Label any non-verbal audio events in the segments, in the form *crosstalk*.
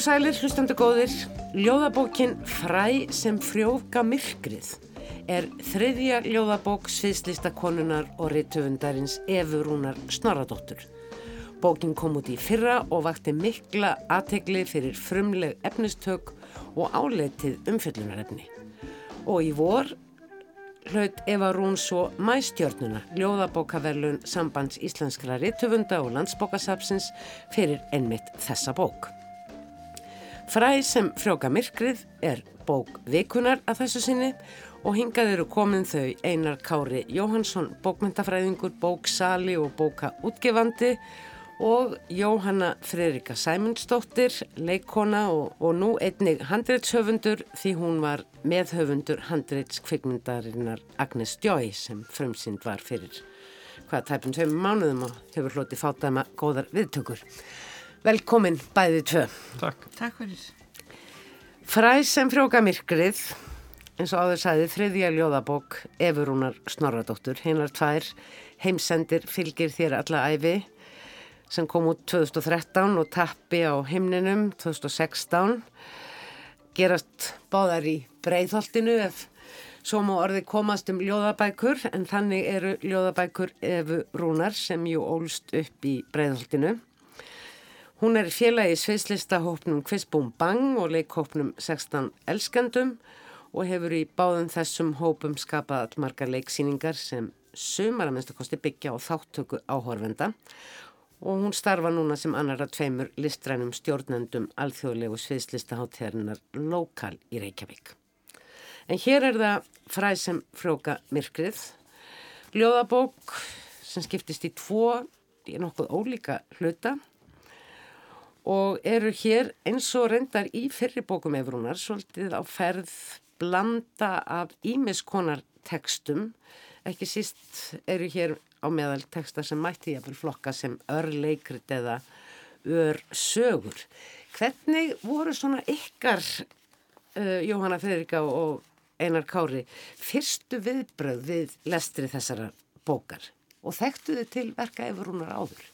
Og sælir, hlustandi góðir, ljóðabókin Fræ sem frjóka myrkrið er þriðja ljóðabók sviðslista konunar og reytöfundarins Efurúnar Snorradóttur. Bókin kom út í fyrra og vakti mikla aðtegli fyrir frumleg efnistök og áleitið umfyllunarefni. Og í vor hlaut Eva Rún svo mæstjörnuna, ljóðabókaverlun sambands íslenskra reytöfunda og landsbókasapsins fyrir ennmitt þessa bók. Fræ sem frjóka myrkrið er bók vikunar að þessu sinni og hingað eru komin þau Einar Kári Jóhansson, bókmyndafræðingur, bóksali og bókaútgefandi og Jóhanna Fredrika Sæmundsdóttir, leikona og, og nú einnig handreitshöfundur því hún var meðhöfundur handreitskvikmyndarinnar Agnes Joy sem frumsynd var fyrir hvaða tæpum tveim mánuðum og hefur hloti fátæma góðar viðtökur. Velkomin bæði tvö. Takk. Takk fyrir. Fræ sem frjóka myrkrið, eins og áður sæði þriðja ljóðabók Efurúnar Snorradóttur, hinnar tvær heimsendir fylgir þér alla æfi sem kom út 2013 og tappi á himninum 2016 gerast báðar í breyðholtinu ef svo má orði komast um ljóðabækur en þannig eru ljóðabækur Efurúnar sem jú ólst upp í breyðholtinu Hún er félagi í sveislistahópnum Kvistbúm Bang og leikhópnum 16 Elskendum og hefur í báðum þessum hópum skapað allmargar leiksýningar sem sumar að minnstakosti byggja á þáttöku áhorfenda. Og hún starfa núna sem annar að tveimur listrænum stjórnendum alþjóðlegu sviðslistahátteðarinnar lokal í Reykjavík. En hér er það fræð sem frjóka myrkrið, ljóðabók sem skiptist í tvo, í nokkuð ólíka hluta og eru hér eins og reyndar í fyrribókum Efrúnar svolítið á ferð blanda af ímiskonar tekstum ekki síst eru hér á meðal tekstar sem mætti ég að flokka sem örleikrit eða örsögur. Hvernig voru svona ykkar uh, Jóhanna Fredrika og Einar Kári fyrstu viðbröð við lestri þessara bókar? Og þekktu þið til verka Efrúnar áður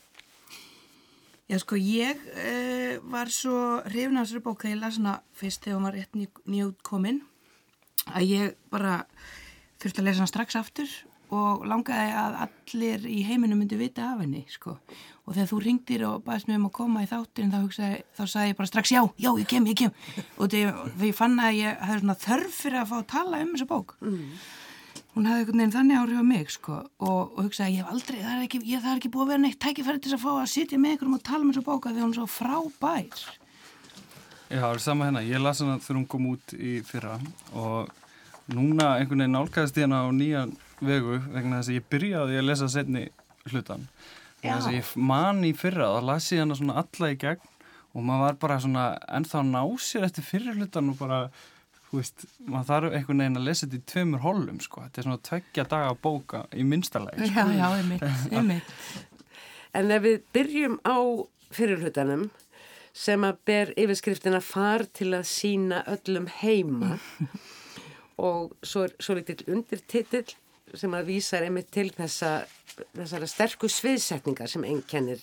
Já sko ég uh, var svo hrifin af þessari bók þegar ég las hana fyrst þegar hún var rétt nýjút komin að ég bara þurfti að lesa hana strax aftur og langaði að allir í heiminu myndi vita af henni sko. Og þegar þú ringdir og baðist mér um að koma í þáttin þá, hugsaði, þá sagði ég bara strax já, já ég kem, ég kem. Og þegar ég fann að ég hefði svona þörf fyrir að fá að tala um þessa bók mm hún hafði einhvern veginn þannig áhrif á mig sko og, og hugsaði ég hef aldrei, það er ekki, ég, það er ekki búið að vera neitt tækifæri til að fá að sitja með einhverjum og tala um þessu bóka því hún er svo frábær. Já, það er sama hérna, ég las hana þegar hún kom út í fyrra og núna einhvern veginn álkæðist ég hana á nýjan vegu vegna þess að ég byrjaði að lesa setni hlutan þess að ég man í fyrra, þá las ég hana svona alla í gegn og maður var bara svona ennþá násir eftir fyrir hlutan og bara þú veist, maður þarf einhvern veginn að lesa þetta í tveimur holum sko, þetta er svona tveggja daga bóka í minnstalega sko. Já, já, einmitt, *laughs* einmitt En ef við byrjum á fyrirlutanum sem að ber yfirskriftina far til að sína öllum heima *laughs* og svo er svo litil undirtitill sem að vísa einmitt til þessa, þessara sterku sviðsetningar sem ennkennir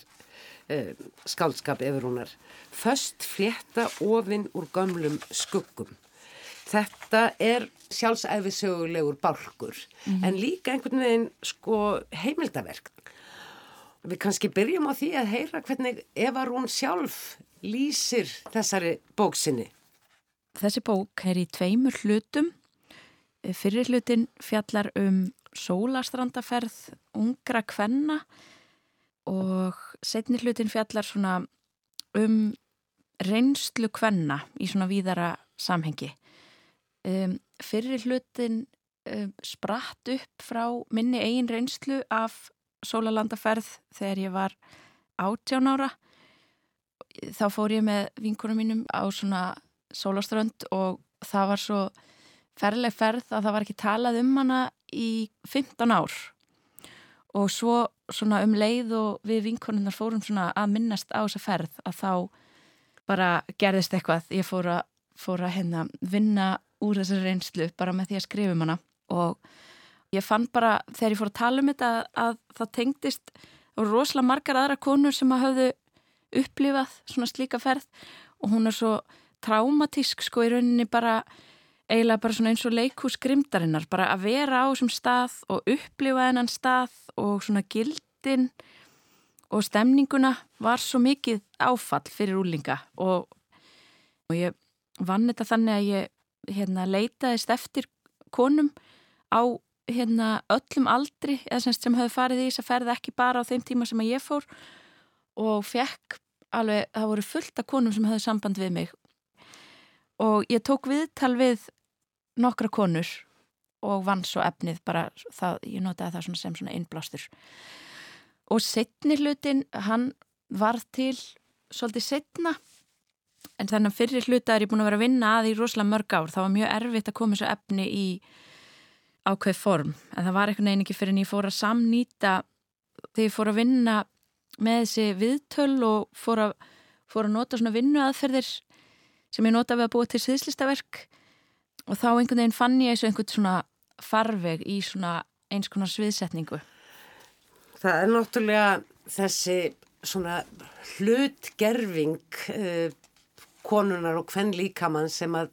uh, skálskap efurúnar. Föst flétta ofinn úr gömlum skuggum þetta er sjálfsæfisögulegur bálkur. Mm -hmm. en líka einhvern veginn sko heimildaverk við kannski byrjum á því að heyra hvernig Eva Rún sjálf lýsir þessari bóksinni Þessi bók er í tveimur hlutum. Fyrir hlutin fjallar um sólastrandaferð ungra kvenna og setni hlutin fjallar svona um reynslu kvenna í svona víðara samhengi Um, fyrir hlutin um, spratt upp frá minni eigin reynslu af sólalandaferð þegar ég var 18 ára. Þá fór ég með vinkunum mínum á svona sólaströnd og það var svo ferleg ferð að það var ekki talað um hana í 15 ár. Og svo svona um leið og við vinkununnar fórum svona að minnast á þessa ferð að þá bara gerðist eitthvað. Ég fór að, fór að hérna vinna úr þessari reynslu bara með því að skrifum hana. Og ég fann bara þegar ég fór að tala um þetta að, að það tengdist rosalega margar aðra konur sem að hafðu upplifað svona slíka ferð. Og hún er svo traumatísk sko í rauninni bara eiginlega bara svona eins og leikús grimdarinnar bara að vera á þessum stað og upplifa þennan stað og svona gildin og stemninguna var svo mikið áfall fyrir úlinga og, og ég vann þetta þannig að ég hérna, leitaðist eftir konum á hérna, öllum aldri semst, sem höfðu farið í þess að ferða ekki bara á þeim tíma sem ég fór. Og fekk alveg, það voru fullt af konum sem höfðu samband við mig. Og ég tók viðtal við nokkra konur og vann svo efnið bara, það, ég notaði það sem svona innblástur. Og setni hlutin, hann var til svolítið setna en þannig að fyrir hluta er ég búin að vera að vinna að í rosalega mörg ár, það var mjög erfitt að koma þessu efni í ákveð form, en það var eitthvað neina ekki fyrir en ég fór að samnýta þegar ég fór að vinna með þessi viðtöl og fór að, fór að nota svona vinnuaðferðir sem ég nota við að búa til sviðslistaverk. Og þá einhvern veginn fann ég eins og einhvern svona farveg í svona eins konar sviðsetningu. Það er náttúrulega þessi svona hlutgerfing uh, konunar og hvern líkamann sem að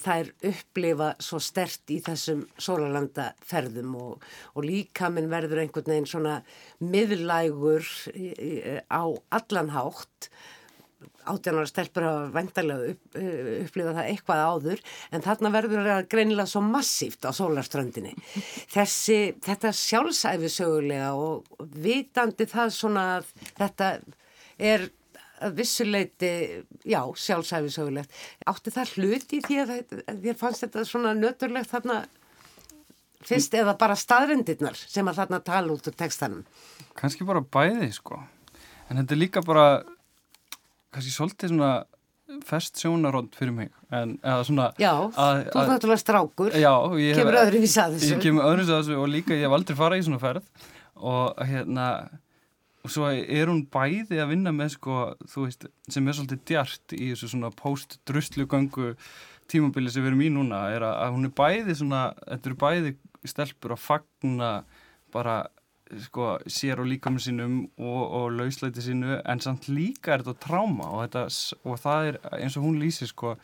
þær upplifa svo stert í þessum sólalandaferðum og, og líkaminn verður einhvern veginn svona miðlægur á allanhátt átjánar stelpur hafa vendarlega upp, upplifað það eitthvað áður en þarna verður það greinilega svo massíft á sólarströndinni. Þessi, þetta sjálfsæfisögulega og vitandi það svona að þetta er að vissuleiti, já, sjálfsæfisögulegt. Átti það hluti því að þér fannst þetta svona nöturlegt þarna fyrst eða bara staðrendirnar sem að þarna tala út úr textanum? Kanski bara bæði, sko. En þetta er líka bara, kannski svolítið svona fest sjónarónd fyrir mig en eða svona Já, að, þú er náttúrulega strákur já, kemur öðru vísa þessu ég kemur öðru vísa þessu og líka ég hef aldrei farað í svona ferð og hérna og svo er hún bæði að vinna með sko, þú veist, sem er svolítið djart í þessu svona post-drustlugöngu tímabili sem við erum í núna er að, að hún er bæði svona, þetta eru bæði stelpur að fagna bara sko, sér og líka með sínum og, og lausleiti sínu en samt líka er þetta tráma og, þetta, og það er eins og hún lýsir sko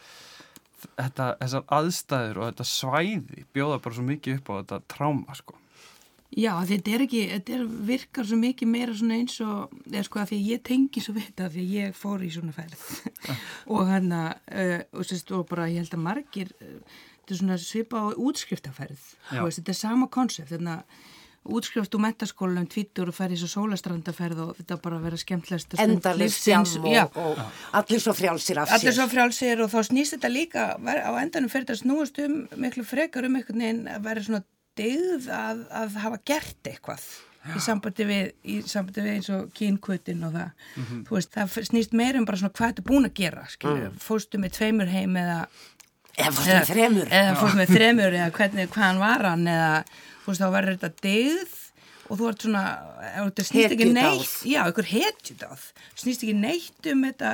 þetta, þessar aðstæður og þetta svæði bjóða bara svo mikið upp á þetta tráma sko Já, þetta er ekki, þetta er, virkar svo mikið meira svona eins og, eða sko að því að ég tengi svo við þetta, því að ég fór í svona ferð. *laughs* Og hann að, uh, og sérst, og bara ég held að margir, uh, þetta er svona svipa á útskriftaferð, og þetta er sama konsept, þannig að útskrift úr metaskólanum tvítur og ferði svo sólastrandaferð og þetta bara vera skemmtilegst endalist sjálf og, og allir svo frjálsir af sér. allir svo frjálsir og þá snýst þetta líka á endanum fyrir þetta snúast um miklu frekar um einhvern veginn að vera svona degð að, að hafa gert eitthvað í sambandi við, í sambandi við eins og kynkvötin og það. Mm -hmm. veist, það snýst meira um bara svona hvað þetta er búin að gera mm. fórstu með tveimur heim eða eða fórstu með þremur. eða fórstu með þremur eða hvernig, hvaðan var hann eða veist, þá verður þetta degð og þú ert svona snýst ekki neitt já, einhver hetjut á snýst ekki neitt um þetta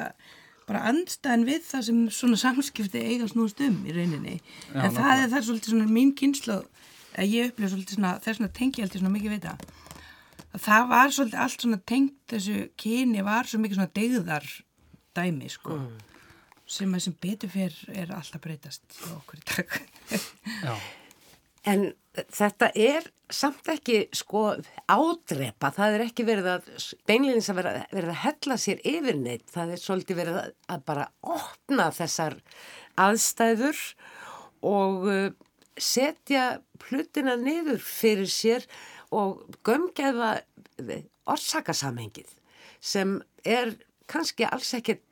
bara andstæðan við það sem svona samskipti eiga snúst um í rauninni. Já, en það er það svolítið svona mín kynslu ég upplifa svolítið svona, þess að tengja alltaf svona mikið við það það var svolítið allt svona tengt þessu kyni var svo mikið svona degðar dæmi sko mm. sem að sem betur fyrr er alltaf breytast á okkur í dag. En þetta er samt ekki sko ádrepa, það er ekki verið að beinleginns að vera, verið að hella sér yfir neitt, það er svolítið verið að, að bara opna þessar aðstæður og setja hlutina niður fyrir sér og gömgeða orsakasamhengið sem er kannski alls ekkert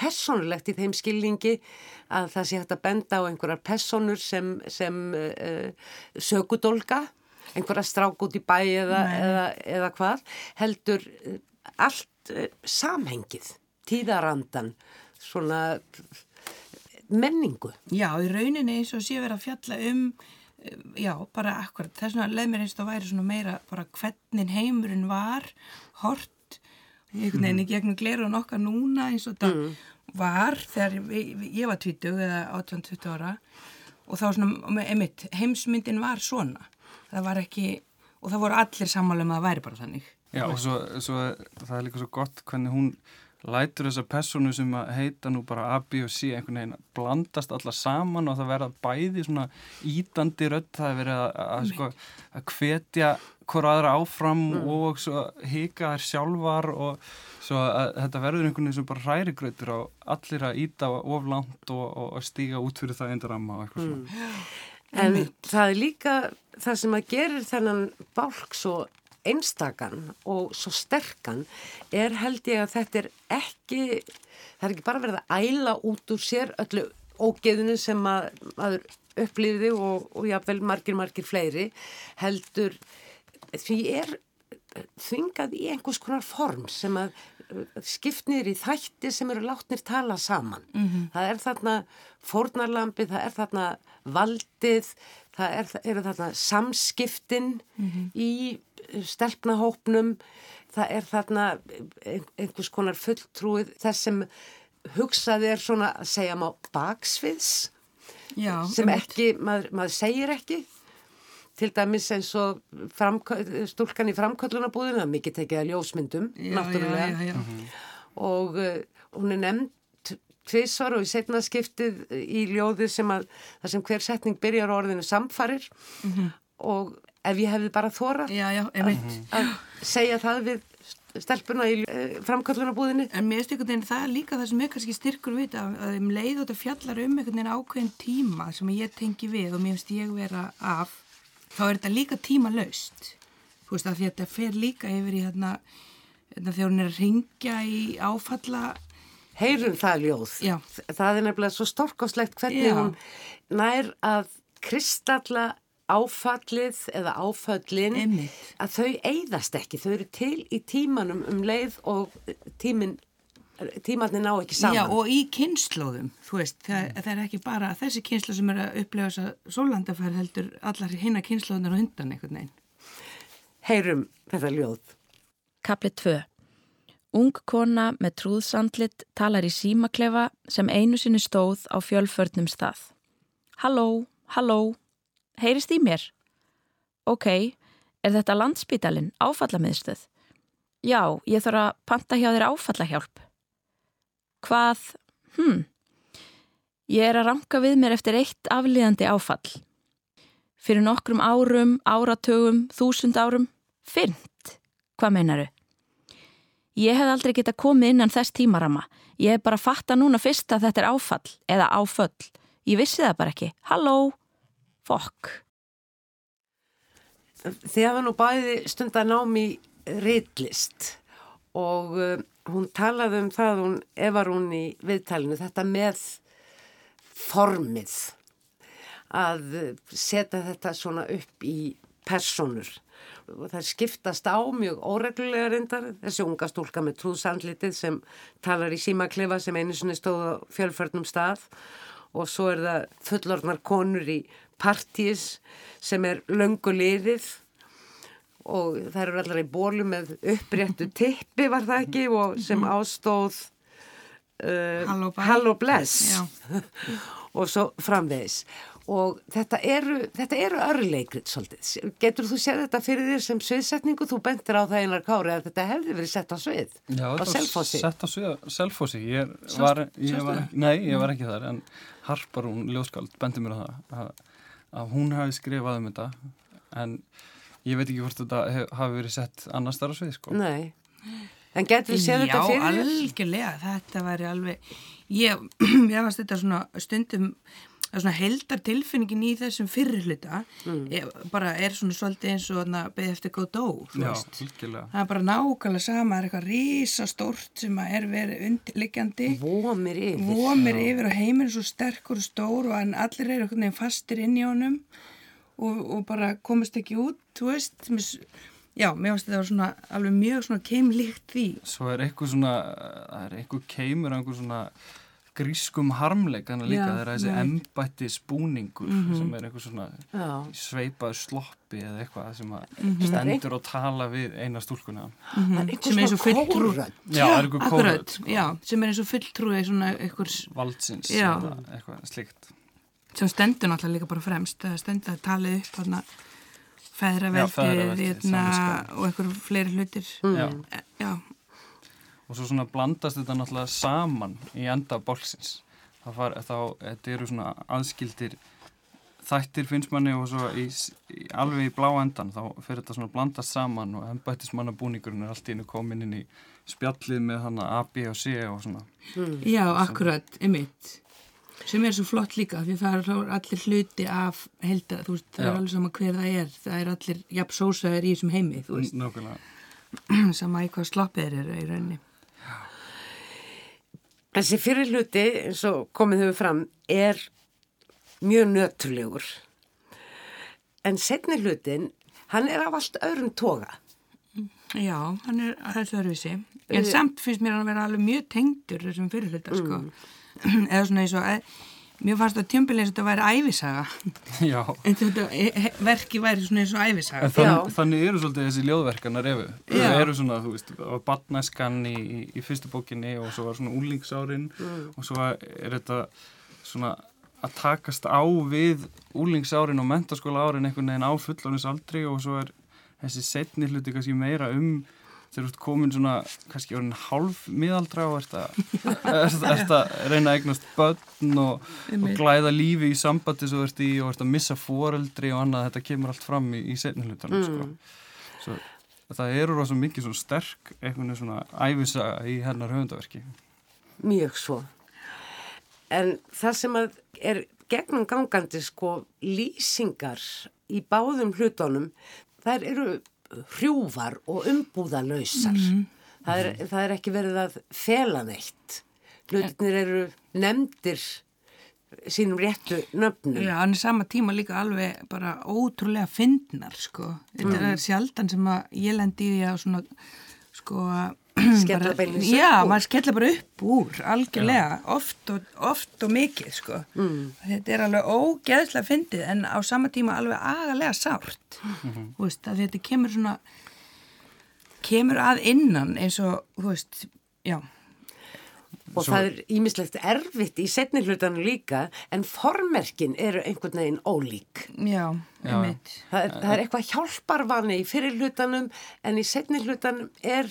personlegt í þeim skilningi að það sé hægt að benda á einhverjar personur sem, sem uh, sökudólga, einhverjar strák út í bæ eða, eða, eða hvað, heldur uh, allt uh, samhengið, tíðarandan, svona menningu. Já, í rauninni eins og sé verið að fjalla um eh, já, bara akkurat, þess vegna leið mér eins og væri svona meira bara hvernig heimurinn var hort einhvern veginn í gegnum glerun okkar núna eins og það mm. var þegar ég, ég var 20 eða 18-20 ára og þá svona, einmitt, heimsmyndin var svona, það var ekki og það voru allir sammála um að það væri bara þannig Já, og svo, svo það er líka svo gott hvernig hún lætur þessar personu sem að heita nú bara A, B og C einhvern veginn að blandast alla saman og það verða bæði svona ítandi rödd, það er verið að, að, sko, að hvetja hvora aðra áfram mm. og hika þær sjálfar og að þetta verður einhvern veginn sem bara hrærigrautur á allir að íta oflant og, og, og stíga út fyrir það eindur amma og eitthvað svona. Mm. En það er líka það sem að gerir þennan bálk svo einstakann og svo sterkan er held ég að þetta er ekki, það er ekki bara verið að æla út úr sér öllu ógeðinu sem að, að upplýði og, og jáfnvel margir, margir fleiri heldur því er þvingað í einhvers konar form sem að skipnir í þætti sem eru látnir tala saman. Mm -hmm. Það er þarna fórnarlampi, það er þarna valdið, það er, eru þarna samskiptin mm -hmm. í stelpnahópnum, það er þarna einhvers konar fulltrúið þess sem hugsaði er svona að segja má baksviðs Já, sem ekki, maður, maður segir ekki. Til dæmis eins og stúlkan í framkvöldunabúðinu, það er mikið tekið að ljósmyndum, já, náttúrulega. já, og uh, hún er nefnd tvísvar og í setna skiptið í ljóði sem að það sem hver setning byrjar orðinu samfarir. Mm -hmm. og ef ég hefði bara þórað að, segja það við stelpuna í uh, framkvöldunabúðinu En mér veist einhvern veginn það líka það sem er kannski styrkur við að, að um leið og þetta fjallar um einhvern veginn ákveðin tíma sem ég tengi við og mér finnst ég vera af þá er þetta líka tíma laust þú veist að þetta fer líka yfir í hérna, hérna þegar hún er að ringja í áfalla Heyrum það ljóð Já. það er nefnilega svo storkoslegt hvernig Já. hún nær að kristalla áfallið eða áfallin Einmitt. að þau eigðast ekki, þau eru til í tímanum um leið og tíminn tímatni ná ekki saman. Já og í kynnslóðum, þú veist, það, mm. það er ekki bara þessi kynnslóð sem er að upplega þess að sólandafær heldur allar hinna kynnslóðunar og hundan einhvern veginn. Heyrum þetta ljóð. Kapli 2. Ung kona með trúðsandlit talar í símaklefa sem einu sinni stóð á fjölförnum stað. Halló, halló, heyrist í mér? Ok, er þetta landsbítalinn, áfallamiðstöð? Já, ég þarf að panta hjá þér áfallahjálp. Hvað? Hm. Ég er að ranka við mér eftir eitt aflíðandi áfall. Fyrir nokkrum árum, áratögum, þúsund árum. Fyrnt. Hvað meinaru? Ég hef aldrei geta komið innan þess tímarama. Ég hef bara fatta núna fyrst að þetta er áfall eða áföll. Ég vissi það bara ekki. Halló? Fokk. Þið hafa nú bæði stund að námi reytlist og uh, hún talaði um það, hún, ef var hún í viðtalinu, þetta með formið að setja þetta svona upp í personur það skiptast á mjög óreglulega reyndar. Þessi unga stúlka með trúðsandlitið sem talar í símaklefa sem einu sinni stóð á fjölförnum stað. Og svo er það fullorðnar konur í partís sem er löngulegðið og það eru allar í bólu með uppréttu *laughs* tippi var það ekki og sem mhm. ástóð uh, Halló Bless. *laughs* Og svo framvegis og þetta eru, þetta eru örleikrið svolítið. Getur þú séð þetta fyrir þér sem sviðsetningu? Þú bentir á það einar kári að þetta hefði verið sett á svið Já, á Selfossi. Já, sett á svið á Selfossi. Ég var, ég var, nei, ég var ekki þar en Harparún Ljóskald bendir mér á það að, að hún hafi skrifað um þetta en Ég veit ekki hvort þetta hef, hafi verið sett annar starf svið sko. Nei, en getur við séð þetta fyrir? Já, algjörlega, þetta væri alveg, ég, *clears throat* ég varst þetta stundum, svona heldar tilfinningin í þessum fyrirluta, mm. bara er svona svolítið eins og beðið eftir góð dó, þú veist. Já. Það er bara nákvæmlega sama, það er eitthvað rísastórt sem er verið undirliggjandi. Vomir yfir. Vomir yfir og heiminn er svo sterkur og stór og allir eru eitthvað fastir inn í honum og, og bara komast ekki út, þú veist, mis, já, mér finnst þetta svona alveg mjög svona keimlíkt því. Svo er eitthvað svona, það er eitthvað keimur, eitthvað svona grískum harmleikana líka, það er þessi embætti spúningur mm -hmm. sem er eitthvað svona já. sveipaður sloppi eða eitthvað sem mm -hmm. stendur og tala við eina stúlkuna. Mm -hmm. Sem er eins og fulltrú. Já, það er eitthvað kóröld. Sko. Já, sem er eins og fulltrú eitthvað... Valdsins eða eitthvað slikt sem stendur náttúrulega líka bara fremst það stendur að tala upp þarna feðraveldi hérna, og einhverjum fleiri hlutir mm. já. já og svo svona blandast þetta náttúrulega saman í enda bólksins þá, far, þá þetta eru svona aðskildir þættir finnst manni og svo í, í, alveg í blá endan þá fyrir þetta svona blandast saman og ennbættismannabúningurinn er allt í hennu komin inn í spjallið með hana A, B og C og svona. Já, akkurat, emitt sem er svo flott líka því það er allir hluti af helda, þú veist, það Já. er alveg sama hver það er. Það er allir, jafn sósaður í þessum heimi þú veist, nákvæmlega. *clears throat* Sama í hvað sloppið er í rauninni Þessi fyrir hluti, eins og komið hefur fram, er mjög nötrulegur. En setni hlutin, hann er af allt öðrum toga. Já, hann er þessu öðruvísi en samt finnst mér hann að vera alveg mjög tengdur þessum fyrirluta, sko eða svona eins og e, mér fannst að tjömbilegis þetta væri æfisaga Já, en þetta e, e, verki væri svona eins og æfisaga En þann, þannig eru svolítið þessi ljóðverkanar efu. Já. Það eru svona, þú veist, á batnæskan í, í, í fyrstu bókinni og svo var svona úlingsárin og svo er þetta svona að takast á við úlingsárin og mentaskóla árin einhvern veginn á fullónis aldri og svo er þessi setni hluti kannski meira um þegar þú ert komin svona kannski orðin hálf miðaldra og ert að, *laughs* ert, ert að reyna að eignast börn og, og glæða lífi í sambandi svo ert í og ert að missa foreldri og annað, þetta kemur allt fram í, í setni hlutanum sko. svo, það eru rosa mikið svona sterk veginn svona æfisaga í hennar höfundaverki Mjög svo. En það sem er gegnum gangandi sko lýsingar í báðum hlutunum, þær eru hrjúvar og umbúðalausar. það, er, það er ekki verið að fela neitt. Hlutinir eru nefndir sínum réttu nöfnum. Já, hann er sama tíma líka alveg bara ótrúlega fyndnar, sko. Þetta er sjaldan sem að ég lendi í að svona, sko, að Skella bara- upp Já, úr. maður skella bara upp úr, algjörlega, oft og, oft og mikið, sko. Mm. Þetta er alveg ógeðslega fyndið en á sama tíma alveg agalega sárt. Þú veist, að þetta kemur svona, kemur að innan eins og, þú veist, já. Og Svo- það er ímislegt erfitt í setni hlutanum líka, en formerkin eru einhvern veginn ólík. Já, Já. einmitt. Það er, það er eitthvað hjálparvani í fyrir hlutanum, en í setni hlutanum er,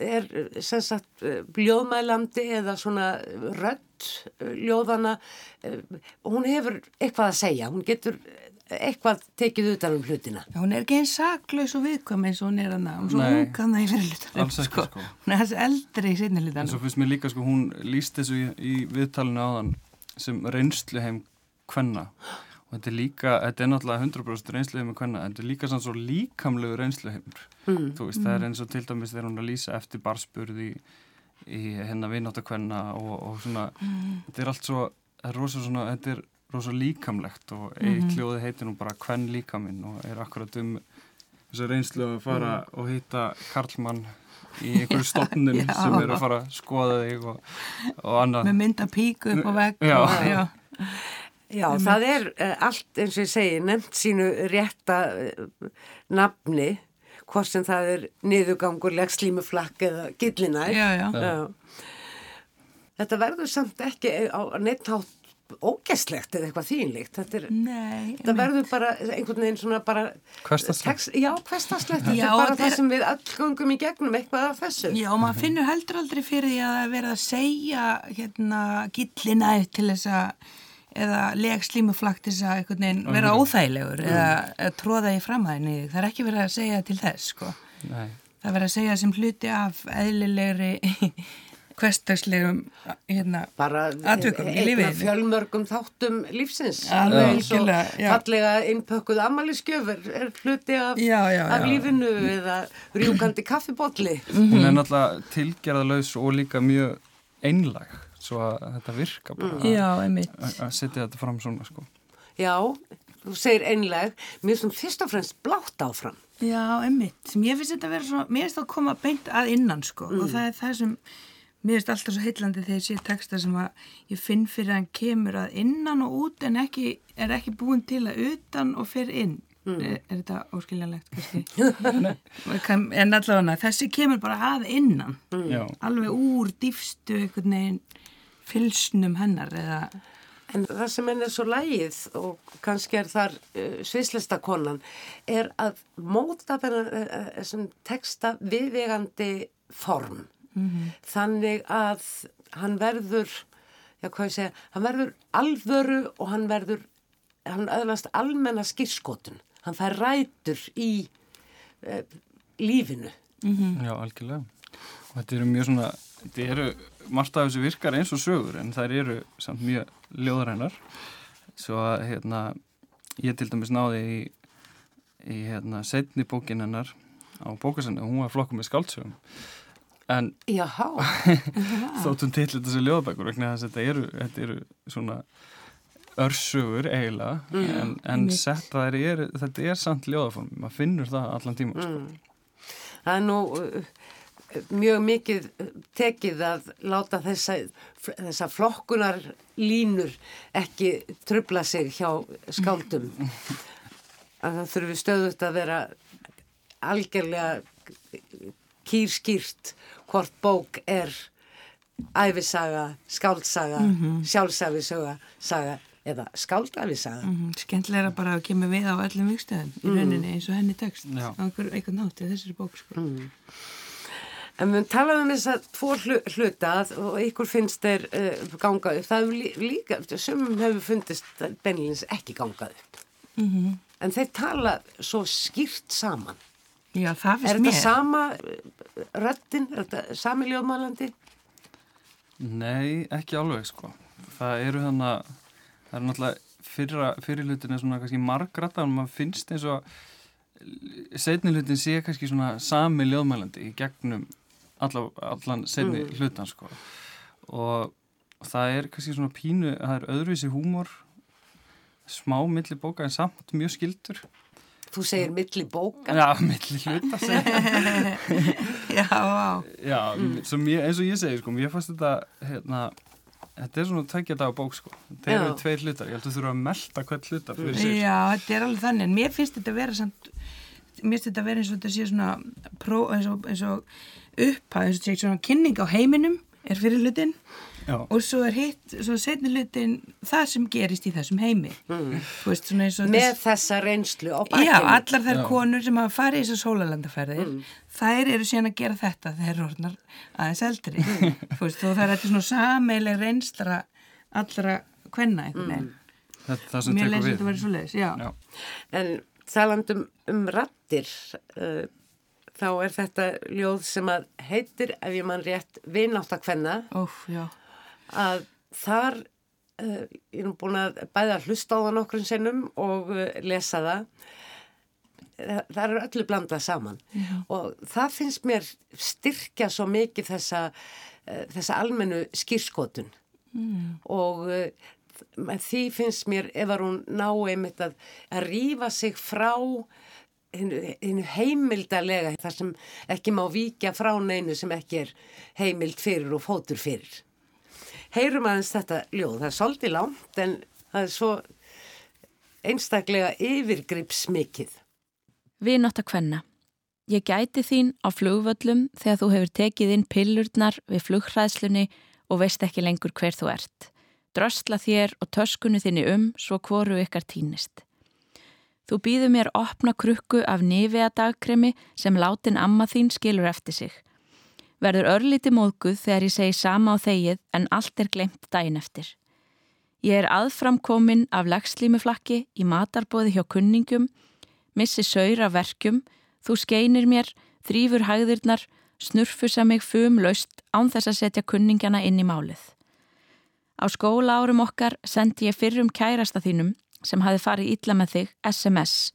er sem sagt ljóðmælandi eða svona rödd ljóðana, eh, hún hefur eitthvað að segja, hún getur eitthvað tekið utan um hlutina. Já, hún er ekki eins saklaus og viðkvæm eins og hún er hún er svo Nei. ung hana í fyrirlutanum, Alls ekki, sko. Hún er þessi eldri í sinni en hlutanum. svo finnst mér líka sko hún líst þessu í, í viðtalinu áðan sem reynsluheim kvenna og þetta er líka, þetta er náttúrulega 100% reynsluheim með kvenna, en þetta er líka sann svo líkamlegu reynsluheimur Mm. þú veist, það er eins og til dæmis þegar hún er að lýsa eftir barspurði í, í hennar vinnáttakvenna og, og svona, þetta er allt svo það er rosa svona, þetta er rosa líkamlegt og eitt hljóði heitir nú bara kvenn líkaminn og er akkurat um þessa reynslu að fara og hitta Karlmann í einhverju stofnun *laughs* Já. sem er að fara að skoða þig og, og annað Með mynda píku upp á vegg. Og, já. *laughs* Já, það er uh, allt eins og ég segi, nefnt sínu rétta uh, nafni, hvort sem það er niðurgangur, legslímuflakk eða gillinær. Já, já. Já. Þetta verður samt ekki á neitt hátt ógæslegt eða eitthvað þýnlíkt. Þetta, er, Nei. þetta verður bara einhvern veginn svona bara... Text- Já, hverstaslegt. Þetta er bara það er- sem við öll gungum í gegnum eitthvað af þessu. Já, og maður finnur heldur aldrei fyrir því að það er verið að segja hérna gillina til þess að eða leg slímuflakt til þess að einhvern veginn vera óþægilegur eða, eða tróða í framhæðinni. Það er ekki verið að segja til þess, sko. Nei. Það er verið að segja sem hluti af eðlilegri *laughs* hverstagslegum hérna, bara Atvikum í lífinu. af fjölmörgum þáttum lífsins Alveg eins og fallega innpökkuð ammaliðskjöf er, hluti af, Já, já, af já. lífinu eða rjúkandi kaffibólli hún er náttúrulega tilgerðalaus og líka mjög einlag svo að þetta virka bara Mm. Já, einmitt. að að setja þetta fram svona sko já, þú segir einleg mér sem fyrst og fremst blátt áfram Já, einmitt. Mér finnst þetta að vera svo, mér finnst það að koma beint að innan, sko. Og það er það sem, mér finnst alltaf svo heillandi þegar ég sé texta sem að ég finn fyrir að hann kemur að innan og út en ekki, er ekki búin til að utan og fyrir inn. Er, er þetta óskiljanlegt, *laughs* en allavega, þessi kemur bara að innan. Já, Alveg úr dýfstu einhvern veginn fylsnum hennar eða... en það sem henn er svo lægið og kannski er þar uh, svislista konan er að móta þennan uh, þessum texta viðvegandi form þannig að hann verður, já hvað ég segja, hann verður alvöru og hann verður, hann öðlast almenna skýrskotun. Hann fær rætur í uh, lífinu. Já, algjörlega. Og þetta eru mjög svona, þetta eru, margt af þessu virkar eins og sögur en þær eru samt mjög ljóðarænar. Svo að, hérna, ég til dæmis náði í, í hérna, setni bókin hennar á bókasennu og hún var flokkum með skáldsögum. En *laughs* þóttum til þetta sem ljóðabækur vegna þess að þetta eru, þetta eru svona örsögur eiginlega en, en Einmitt. sett það er, þetta er samt ljóðaform, maður finnur það allan tíma sko. það er nú uh, mjög mikið uh, tekið að láta þessa, þessa flokkunar línur ekki trubla sig hjá skáldum. að það þurfi stöðut að vera algjörlega kýrskýrt hvort bók er æfisaga, skáldsaga, sjálfsæfisaga saga, eða skáldæfisaga. Mhm, Skemmtilega bara að kemur við á öllum vikstöðum í rauninni eins og henni tekst á einhver, einhver nátt í þessari bók sko. En við talaðum um þess að tvo hlu, hluta að- og ykkur finnst þeir uh, ganga upp. Það hefur lí, líka, sumum hefur fundist beinilins ekki gangað upp. Mhm. En þeir tala svo skýrt saman. Já, það Er finnst þetta mér sama uh, röddin, er þetta sami ljóðmálandi? Nei, ekki alveg sko. Það eru þannig að það eru náttúrulega fyrra, fyrir hlutin er svona kannski margrata og maður finnst eins og setni hlutin sé kannski svona sami ljóðmælandi í gegnum alla, allan setni hlutan sko. Og það er kannski svona pínu, það er öðruvísi húmor, smá milli bóka en samt mjög skildur. Þú segir milli bóka. Já, milli hluta. *laughs* Já, á, Já, sem ég, eins og ég segi sko, mér fannst þetta hérna, þetta er svona tveikja daga bók sko, þetta eru tveir hlutar ég held að þú þurfa að melta hvern hluta fyrir sig Já, þetta er alveg þannig en mér finnst þetta að vera samt, mér finnst þetta að vera eins og þetta sé svona pró, eins og, eins og upphæð, eins og þetta sé svona kynning á heiminum er fyrir hlutin Já, og svo er hitt, svo setni hlutin það sem gerist í þessum heimi þú veist og Með þessa reynslu á Já, bakkinu. allar þær Já. konur sem hafa farið í þessar sólalandaferðir, þær eru síðan að gera þetta þegar orðnar aðeins eldri. Þú veist, og það er þetta svona sameileg reynstra allra kvenna einhvern veginn. þetta, það sem Mér tekur við þetta verið svo leiðis, já. Já, En talandum um rattir, uh, þá er þetta ljóð sem að heitir, ef ég mann rétt, vináttakvenna, já. að þar, uh, ég er búin að bæða að hlusta á það nokkrum sinnum og uh, lesa það, Þa- það er öllu blandað saman Já. og það finnst mér styrkja svo mikið þessa, uh, þessa almennu skýrskotun mm. og uh, því finnst mér ef að hún ná einmitt að, að rífa sig frá hinu heimildalega þar sem ekki má víkja frá neinu sem ekki er heimild fyrir og fótur fyrir. Heyrum aðeins þetta ljóð, það er svolítið langt en það er svo einstaklega yfirgripsmikið. Vinátt að kvenna. Ég gæti þín á flugvöllum þegar þú hefur tekið inn pillurnar við flughræðslunni og veist ekki lengur hver þú ert. Drösla þér og töskunni þinni um svo hvoru ykkar týnist. Þú býður mér opna krukku af nefea dagkremi sem látin amma þín skilur eftir sig. Verður örlíti móðguð þegar ég segi sama á þegið en allt er glemt daginn eftir. Ég er aðframkomin af legslímuflakki í matarbóði hjá kunningum missi saur af verkjum, þú skeinir mér, þrýfur hægðirnar, snurfusa mig fum laust án þess að setja kunningjana inn í málið. Á skóla árum okkar sendi ég fyrrum kærasta þínum sem hafi farið illa með þig SMS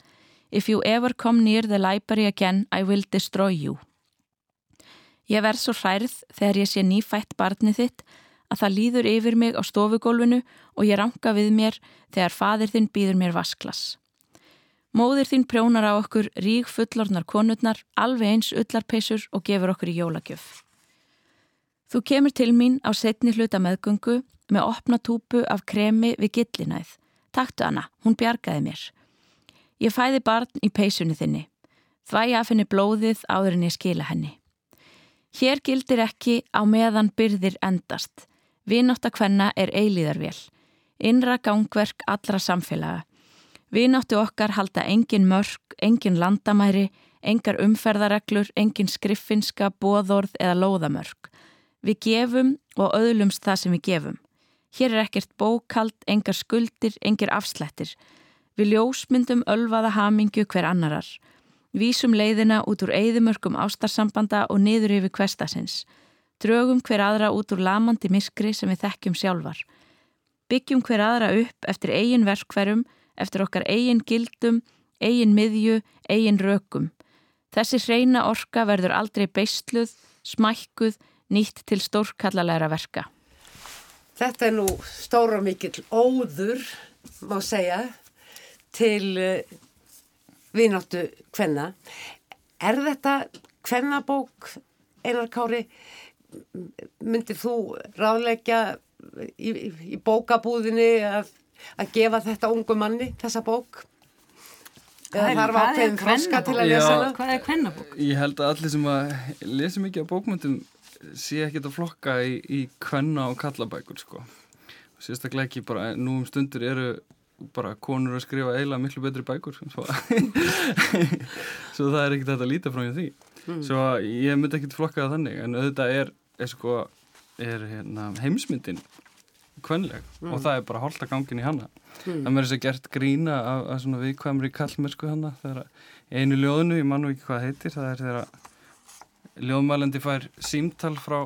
If you ever come near the library again, I will destroy you. Ég verð svo hærð þegar ég sé nýfætt barnið þitt að það líður yfir mig á stofugólfinu og ég ranka við mér þegar fadir þinn býður mér vasklas. Móðir þín prjónar á okkur rík fullornar konurnar, alveg eins ullarpeisur og gefur okkur í jólagjöf. Þú kemur til mín á setni hluta meðgöngu með opna túpu af kremi við gillinæð. Taktu hana, hún bjargaði mér. Ég fæði barn í peisunni þinni. Þvæja af henni blóðið áður en ég skila henni. Hér gildir ekki á meðan byrðir endast. Vináttu kvenna er eilíðarvél. Innra gangverk allra samfélaga. Vináttu okkar halda engin mörg, engin landamæri, engar umferðareglur, engin skriffinska, bóðorð eða lóðamörg. Við gefum og öðlumst það sem við gefum. Hér er ekkert bókald, engar skuldir, engar afslættir. Við ljósmyndum ölvaða hamingju hver annarar. Vísum leiðina út úr eigðumörkum ástarsambanda og niður yfir kvestasins. Drögum hver aðra út úr lamandi miskri sem við þekkjum sjálfar. Byggjum hver aðra upp eftir eigin verkverum, eftir okkar eigin gildum, eigin miðju, eigin rökum. Þessi hreina orka verður aldrei beistluð, smækkuð, nýtt til stórkallalæra verka. Þetta er nú stóra mikill óður, má segja, til uh, vináttu hvenna. Er þetta hvennabók, Einar Kári, myndir þú ráðleggja í, í, bókabúðinni að, að gefa þetta ungu manni, þessa bók? Eða þarf ákveðin froska til að lesa hana? Hvað er kvennabók? Ég held að allir sem að lesa mikið af bókmyndum sé ekkert að flokka í, í kvenna og kallabækur sko. Sérstaklega ekki bara, nú um stundur eru bara konur að skrifa eiginlega miklu betri bækur svo, *laughs* svo það er ekkert að líta frá því mm. svo ég myndi ekkert flokka það þannig en auðvitað er, er, sko, er hérna, heimsmyndin kvenleg mm. og það er bara holda gangin í hana mm. það mér er þess að gert grína af svona viðkvæmri kallmersku þegar einu ljóðinu, ég mann og ekki hvað heitir það er þegar ljóðmælendi fær símtal frá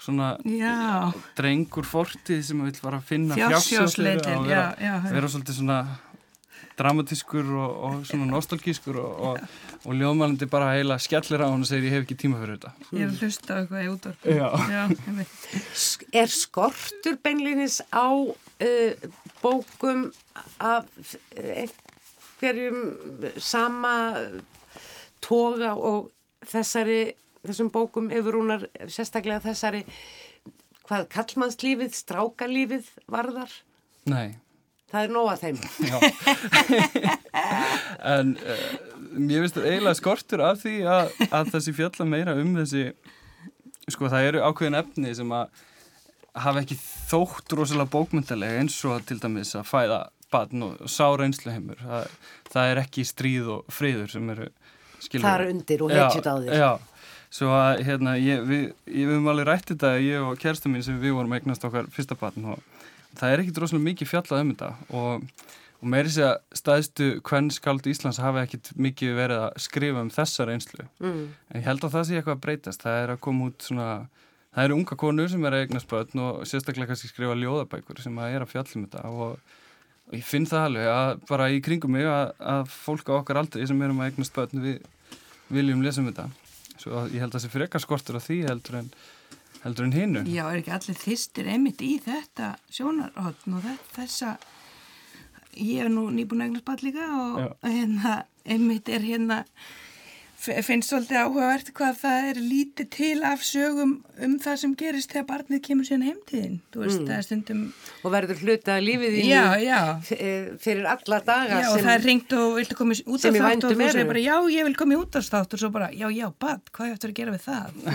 svona já. drengur fortið sem vil fara að finna fjársjósleir og vera, já, já, vera svolítið svona dramatískur og, og svona nostalgískur og, og, og ljóðmælandi bara heila skellir á hann og segir ég hef ekki tíma fyrir þetta. Ég er að hlusta á eitthvað í útvarp Er skortur beinlinis á uh, bókum af einhverjum sama toga og þessari þessum bókum yfirúnar sérstaklega þessari hvað kallmannslífið, strákalífið varðar? Nei. Það er nóga þeim. *laughs* Já. en uh, mér finnst þetta eiginlega skortur af því að, að þessi fjalla meira um þessi sko það eru ákveðin efni sem að hafa ekki þótt rosalega bókmyndalega eins og til dæmis að fæða batn og sára einsluheimur. Það, það er ekki stríð og friður sem eru skilur. Það eru undir og heitjut á þér. Já, Svo að hérna, ég, við, við höfum alveg rætt þetta, ég og kærsta mín sem við vorum eignast okkar fyrsta batn og það er ekkit rosalega mikið fjallað um þetta og, og meiri sé að staðstu hvern skald Íslands hafi ekkit mikið verið að skrifa um þessar einslu. Mm. En ég held að það sé eitthvað að breytast, það er að koma út svona, það eru unga konur sem er að eignast batn og sérstaklega kannski skrifa ljóðabækur sem að er að fjallum þetta og, og ég finn það alveg að bara í kringum mig að, að fólk á okkar aldrei sem erum að eignast batn við viljum lesa um þetta Svo ég held að það sé frekar skortur af því heldur en, heldur en hinnu. Já, er ekki allir þýstir einmitt í þetta sjónarhóttn og þessa, ég hef nú nýbúin eignast ball líka og hérna einmitt er hérna finnst svolítið áhugavert hvað það er lítið til af sögum um það sem gerist þegar barnið kemur síðan heimtíðin veist, mm. stundum... og verður hluta lífið í já, já. fyrir alla daga já, og það er ringt og viltu koma út af þátt og þú segir bara já ég vil koma út af þátt og svo bara já já bad, hvað er þetta að gera við það? *laughs*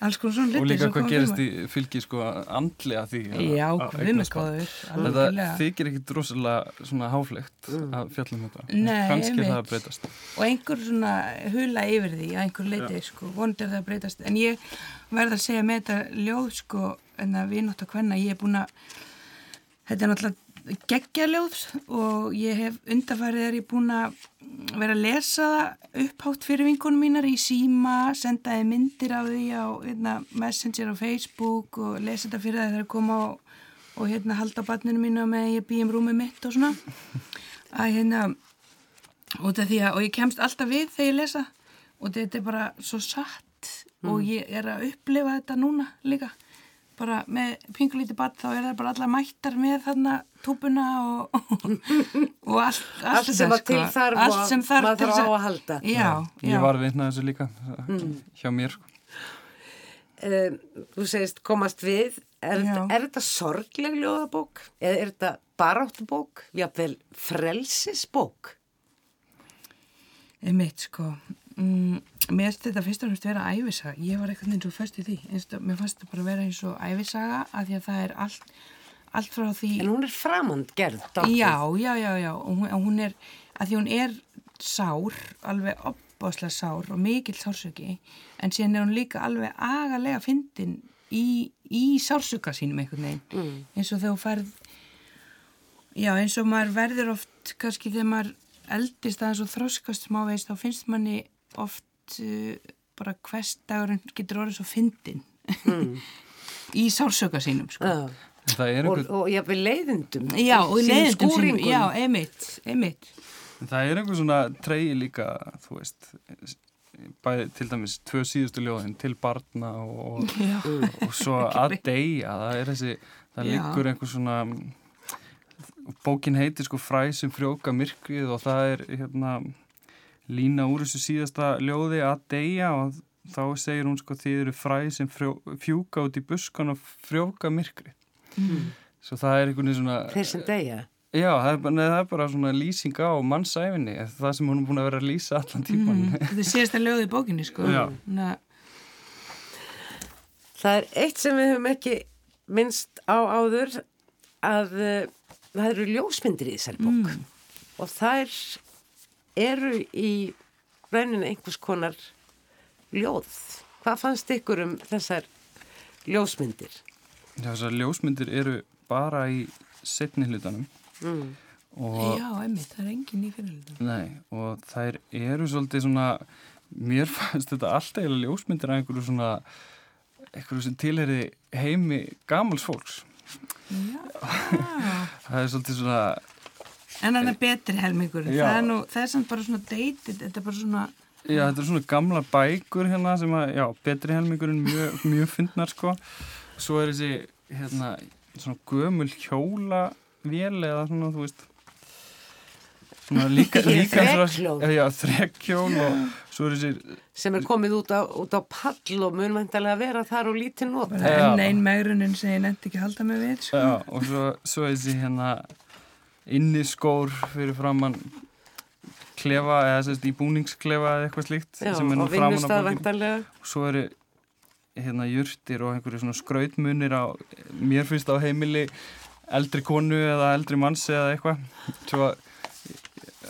Veist, og líka hvað gerist í fylgi sko andlega því já, við með skoður þykir ekki drosalega svona háflegt mm. að fjallum þetta. Kannski það að breytast. Og einhver svona hula yfir því að einhver leiti sko, vondir það að breytast. En ég verða að segja með þetta ljóð sko, en að við náttu að hvenna ég er búin að þetta er náttúrulega geggja ljóð og ég hef undarfærið er ég búin að vera að lesa það upphátt fyrir vinkunum mínar í síma, sendaði myndir af því á hérna, messenger á Facebook og lesa þetta fyrir það þegar ég kom á og hérna halda barninu mínu með ég býjum rúmið mitt og svona. *laughs* Að hérna því að og ég kemst alltaf við þegar ég lesa og þetta er bara svo satt mm. og ég er að upplifa þetta núna líka bara með pingulíti badd þá er það bara alla mættar með þarna túpuna og, *laughs* og allt, allt, allt sem það sko. þarf allt sem þarf maður þarf á að halda já, já. ég var viðnað þessu líka mm. hjá mér sko. uh, þú segist komast við er, er þetta sorgleg ljóðabók eða er þetta baráttubók jáfnveil frelsisbók ég mitt sko mm, mér finnst þetta fyrst og fremst vera æfisaga ég var eitthvað eins og först í því. Einstu, mér fannst þetta bara vera eins og æfisaga að því að það er allt, allt frá því en hún er framand gerð já, já, já, já. Og hún, hún er, að því hún er sár alveg opbáslega sár og mikill sársöki en síðan er hún líka alveg agalega fyndin í, í sársöka sínum einhvern veginn. Mm. eins og þegar þú færð já eins og maður verður oft kannski þegar maður eldist aðeins og þroskast smá veist þá finnst manni oft uh, bara hversdagurinn getur orðið svo fyndin *laughs* í sársöka sínum sko. Já. En það er Og, einhver, og jafnvel leiðindum. já og leiðindum sínum já, einmitt, einmitt það er einhver svona treyji líka, þú veist, bæði til dæmis tvö síðustu ljóðin til barna og, og, *laughs* já, og svo að deyja, það er þessi, það Já. liggur einhver svona, bókin heitir sko fræ sem frjóka myrkrið og það er hérna lína úr þessu síðasta ljóði að deyja og þá segir hún sko þið eru fræ sem frjó, fjúka út í buskan og frjóka myrkrið. Svo það er einhvern veginn svona... Þeir sem deyja. Já, það er, nei, það er bara svona lýsing á mannsæfinni, það sem hún er búin að vera að lýsa allan tíman. mm, þetta er síðasta lögð í bókinni sko Já. Na, Það er eitt sem við höfum ekki minnst á áður að uh, það eru ljósmyndir í þessari bók og þær eru í rauninu einhvers konar ljóð. Hvað fannst ykkur um þessar ljósmyndir? Þessar ljósmyndir eru bara í setni hlutanum Mm. og, já, einmitt, það er engin í fyrirlutum nei, og þær eru svolítið svona, mér *laughs* fannst þetta alltaf eiginlega ljósmyndir að einhverju svona, einhverju sem tilheri heimi gamals fólks. já *laughs* Það er svolítið svona, En hann er betri helmingur, Já. það er nú, það er samt bara svona dated, þetta er bara svona, já, þetta er svona gamla bækur hérna sem að, já, betri helmingurinn mjög, *laughs* mjög fyndnar sko. Svo er þessi, hérna, svona gömul hjóla vél eða svona, þú veist, svona líka, *laughs* líka Þrekhjól. Já, þrekkjól og svo er þessi, sem er komið út á, út á pall og munvæntalega vera þar og lítið nota. bara Já. enn ein megrunin sem ég nefndi ekki að halda mig við, sko. já, og svo, svo er þessi hérna inniskór fyrir framann klefa eða sérst í búningsklefa eða eitthvað slíkt Já, sem er nú og framan á bókin. og svo eru hérna jurtir og einhverju svona skrautmunir á, mér finnst á heimili eldri konu eða eldri manns eða eitthvað svo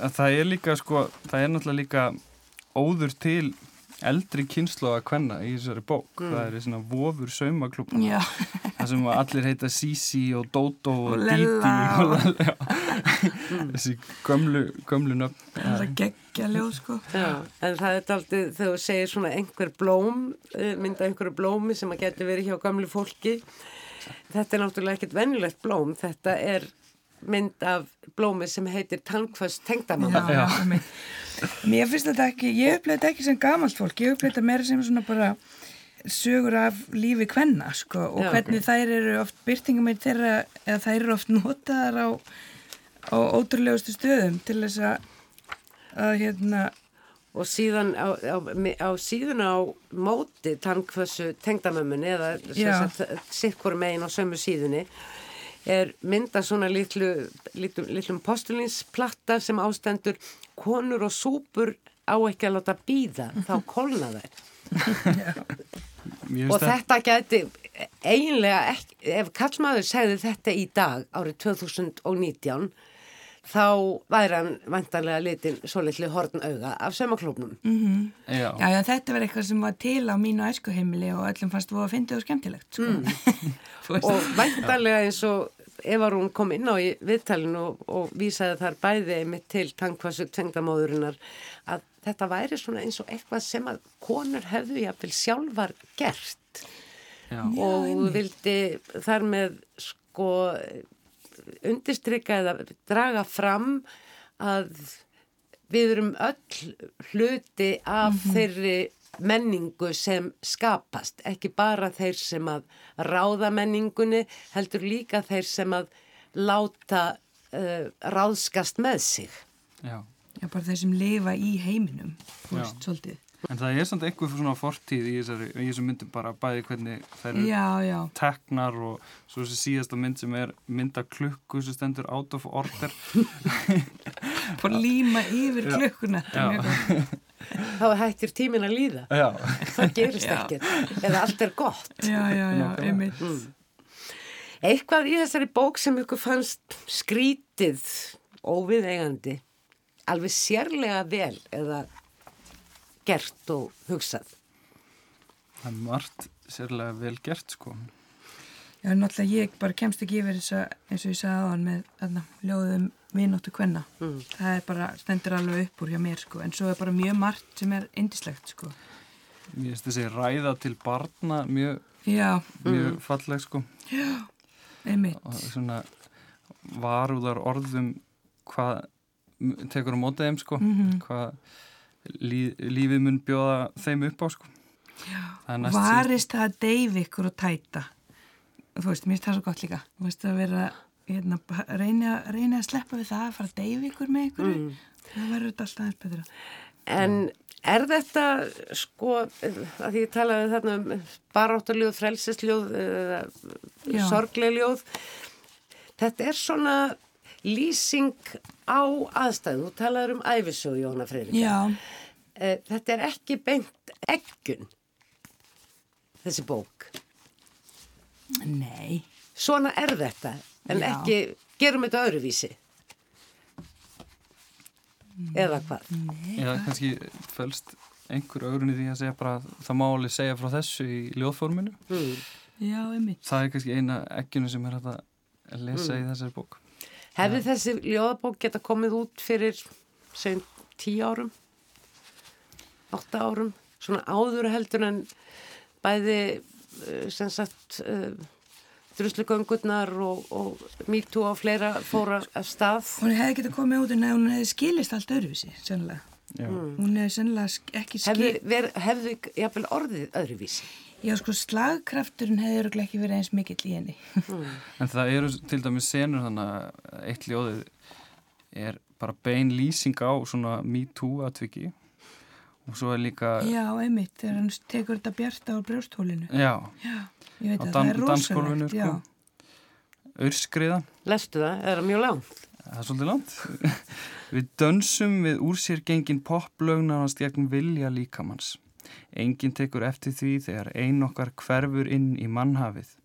að það er líka sko, það er náttúrulega líka óður til eldri kynslu að kvenna í þessari bók Mm. það er svona vofur saumaklúpa *laughs* það sem allir heita Sisi og Dodo og, Didi og og- Lella já. *laughs* þessi gömlu, gömlu nöfn það er geggja ljóð, sko. Já, en það er aldrei þegar þú segir svona einhver blóm, eh, mynda einhverju blómi sem að getur verið hjá gamlu fólki. Þetta er náttúrulega ekkert venjulegt blóm, þetta er mynd af blómi sem heitir tannföst tengdamann. Mér finnst þetta ekki, ég upplýði þetta ekki sem gamalt fólk, ég upplýði þetta meira sem svona bara sögur af lífi kvenna, sko, og Já, hvernig þær eru oft byrtingamir þeirra, eða þær eru oft *laughs* notaðar á, á ótrúlegustu stöðum til þess að, að hérna, Og síðan á, á, á síðan á móti tannkvössu tengdamömmunni eða sikkur megin á sömu síðunni er mynda svona litlu, litlu, litlum postulinsplatta sem ástendur konur og súpur á ekki að láta býða, þá *laughs* kólna þær. Og þetta gæti eiginlega ekki, ef kallmaður segði þetta í dag árið 2019 þá væri hann vantanlega litin svo litlu horn auga af sömaklófnum. já, já, já, þetta var eitthvað sem var til á mínu æskuheimili og öllum fannst þú að fyndið og skemmtilegt, sko. *laughs* Veist og væntanlega eins og Eva Rún kom inn á í viðtalinu og, og vísaði þar bæði mitt til tankvassu tvengdamóðurinnar að þetta væri svona eins og eitthvað sem að konur hefðu jafnvel sjálfar gert já. og vildi þar með sko undistrykka eða draga fram að við erum öll hluti af þeirri menningu sem skapast, ekki bara þeir sem að ráða menningunni, heldur líka þeir sem að láta uh, ráðskast með sig. já. Já, bara þeir sem lifa í heiminum, veist, svolítið. En það er samt einhver svona fortíð í þessari, í þessum myndum bara bæði hvernig þær eru teknar og svo þessi síðasta mynd sem er mynda klukku sem stendur out of order. *laughs* bara líma yfir klukkuna. *laughs* Þá hættir tímin að líða. Já. Það gerist Já. ekkert. Eða allt er gott. Já, já, já, einmitt. Eitthvað í þessari bók sem ykkur fannst skrítið, óviðeigandi, alveg sérlega vel eða gert og hugsað. Það er margt sérlega vel gert sko. Já, náttúrulega ég bara kemst ekki yfir þess að, eins og ég sagði á hann með þarna, ljóðum vinóttu kvenna. Mm. Það er bara, stendur alveg upp úr hjá mér, sko. En svo er bara mjög margt sem er indislegt, sko. Mér finnst þessi ræða til barna mjög, Já, mjög falleg sko einmitt. og svona varúðar orðum hvað tekur á mótið þeim sko Mhm. hvað lí, lífið mun bjóða þeim upp á sko er Varist það að deyfi ykkur og tæta. Þú veist, mér finnst það svo gott líka. Þú veist, að vera, hérna, reyna, reyna að sleppa við það, að fara að deyfi ykkur með ykkur. Mm. Það verður þetta alltaf aðeins betra. En er þetta, sko, að því ég talaði þarna um baráttarljóð, frelsisljóð, sorglegljóð, þetta er svona lýsing á aðstæðu. Þú talaður um æfisögu, Jóna Freyrík. Já, Þetta er ekki beint eggun, þessi bók. nei. Svona er þetta, en Já. ekki, gerum þetta öðruvísi. Eða hvað? eða kannski fölst einhver ögrun í því að segja bara að það má alveg segja frá þessu í ljóðforminu Mm. Já, einmitt. það er kannski eina eggjunu sem er hægt að lesa í þessari bók Hefði þessi ljóðabók geta komið út fyrir, segjum, tíu árum, átta árum, svona áður heldur en bæði, uh, sem sagt, uh, druslugöngurnar og, og MeToo og fleira fóra af stað. Hún hefði getið komið út en hún hefði skilist allt öðruvísi, sennilega. Já. Hún hefði sennilega sk- ekki Hefði, skil... ver, hefði jafnvel orðið öðruvísi. Já, sko, slagkrafturinn örugglega ekki verið eins mikill í henni. *laughs* En það eru til dæmis senur þannig að eitt ljóðið er bara bein lýsing á svona Me Too atviki og svo er líka, Já, einmitt, þegar hann tekur þetta bjarta á brjósthólinu. já, Já, ég veit að það er rosalegt. Já, sko. Lestu það? Er það mjög langt? það er svolítið langt. *laughs* við dönsum við úr sér gengin poplögnarnast gegn vilja líkamanns. Engin tekur eftir því þegar ein okkar hverfur inn í mannhafið.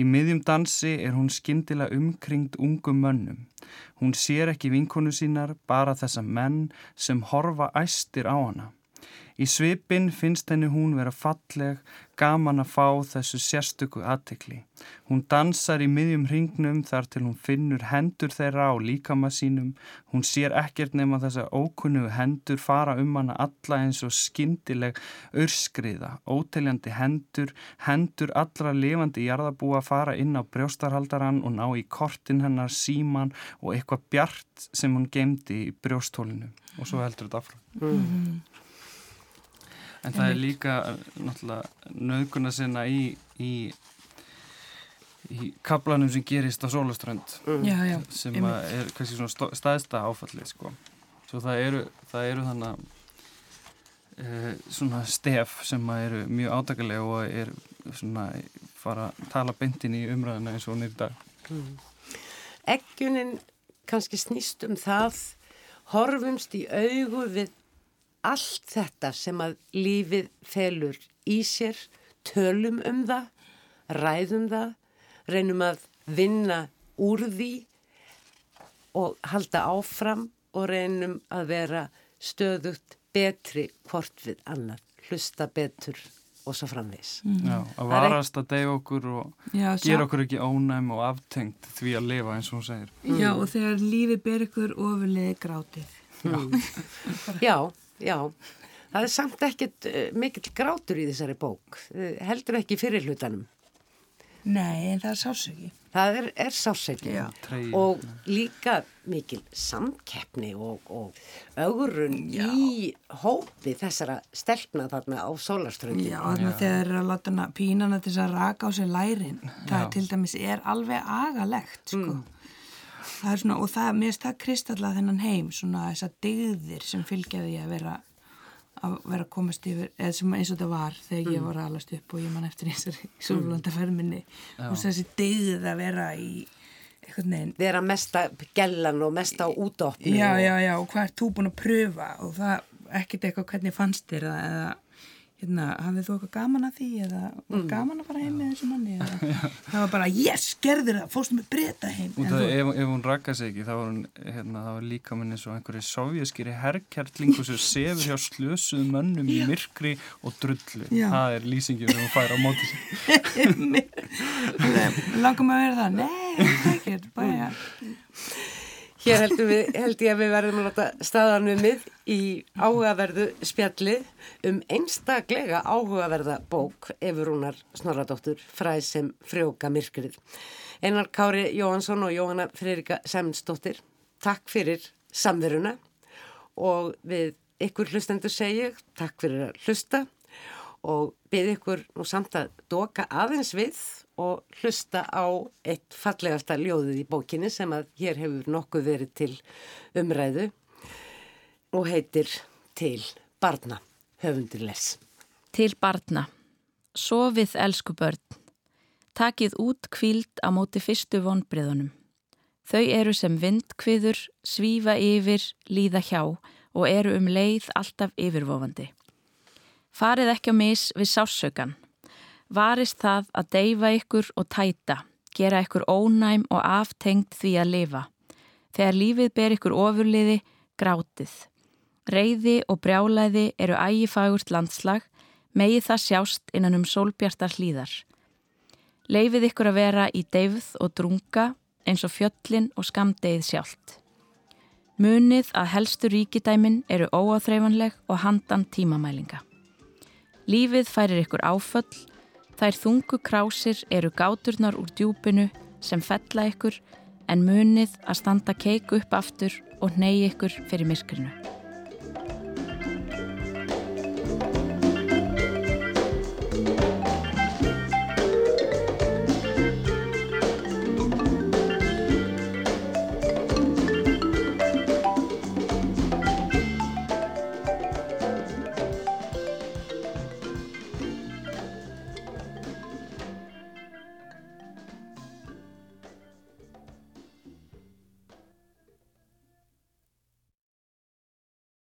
Í miðjum dansi er hún skyndilega umkringd ungum mönnum. Hún sér ekki vinkonu sínar, bara þessa menn sem horfa æstir á hana. Í svipin finnst henni hún vera falleg, gaman að fá þessu sérstöku aðtekli. Hún dansar í miðjum hringnum þar til hún finnur hendur þeirra á líkama sínum. Hún sér ekkert nema þessa ókunnugu hendur fara um hana alla eins og skyndileg örskriða, óteljandi hendur, hendur allra lifandi jarðabúa fara inn á brjóstarhaldaran og ná í kortin hennar síman og eitthvað bjart sem hún gemdi í brjóstólinu. Og svo heldur þetta afrá. En það er líka eh, náttúrulega nöðguna sinna í, í, í kaplanum sem gerist á sólaströnd já, já. sem er kannski svona staðsta áfallið sko. Svo það eru, það eru þannig e, svona stef sem að eru mjög átakalega og er svona fara að tala beintin í umræðina eins og er í dag. Eggunin kannski snýst um það, horfumst í augu við allt þetta sem að lífið felur í sér, tölum um það, ræðum það, reynum að vinna úr því og halda áfram og reynum að vera stöðugt betri hvort við annað, hlusta betur og svo framvegs. Já, að varast að deyja okkur og Já, gera okkur ekki ónæm og aftengt því að lifa eins og hún segir. Já, og þegar lífið ber ykkur ofurliði grátið. Já, já. Það er samt ekkert uh, mikill grátur í þessari bók. Uh, heldur ekki fyrir hlutanum. Nei, en það er sásöki. Það er, er Já. Tregi. og líka mikil samkeppni og, og ögrun í hópi þessara stelpna þarna á sólarströndinu. Já, þannig að þegar þeir eru að láta pínana til þess að raka á sér lærin, það Já. til dæmis er alveg agalegt, sko. Það er svona, og það, mér finnst það kristalla þennan heim, svona þessar dyggðir sem fylgja því að vera að vera að komast yfir, eða sem eins og þetta var þegar ég var að alast upp og ég man eftir þessari svolvölda ferminni og þessi dyggð að vera í einhvern veginn Vera mesta gellan og mesta útopni. Já, og, já, já, og hvað ert þú búin að pröfa og það, ekkert eitthvað hvernig fannst þér það eða, hérna, hafið þú eitthvað gaman að því eða var gaman að fara heim með þessu manni eða, *laughs* það var bara, yes, gerður það fórstu með breyta heim. Þú- ef, ef hún rakka sig ekki þá var, hún, hérna, það var líka minni svo einhverju sovjaskýri herrkjartlingu sem sefur hjá slösuðum mönnum í myrkri og drullu. Já. Það er lýsingin sem hún fær á móti *laughs* langum að vera það, nei, það er ekki bara, Hér við, held ég að við verðum að láta staðanumið í áhugaverðu spjalli um einstaklega áhugaverða bók Efurúnar Snorradóttur fræð sem frjóka myrkrið. Einar Kári Jóhansson og Jóhanna Freirika Semnsdóttir, takk fyrir samveruna og við ykkur hlustendur segju takk fyrir að hlusta og byrð ykkur nú samt að doka aðeins við og hlusta á eitt fallegasta ljóðið í bókinni sem að hér hefur nokkuð verið til umræðu og heitir Til barna, höfundur les. Til barna. Sofið elsku börn. Takið út kvíld á móti fyrstu vonbriðunum. Þau eru sem vindkviður, svífa yfir, líða hjá og eru um leið alltaf yfirvofandi. Farið ekki á mis við sásaukan. Varist það að deyfa ykkur og tæta, gera ykkur ónæm og aftengt því að lifa. Þegar lífið ber ykkur ofurliði, grátið. Reyði og brjálæði eru ægifagurt landslag, megið það sjást innan um sólbjartar hlýðar. Leifið ykkur að vera í deyfð og drunga eins og fjöllin og skamdegið sjálft. Munið að helstu ríkidæmin eru óáþreifanleg og handan tímamælinga. Lífið færir ykkur áföll, þær þungu krásir eru gáturnar úr djúpinu sem fella ykkur en munið að standa keik upp aftur og ney ykkur fyrir myrkrinu.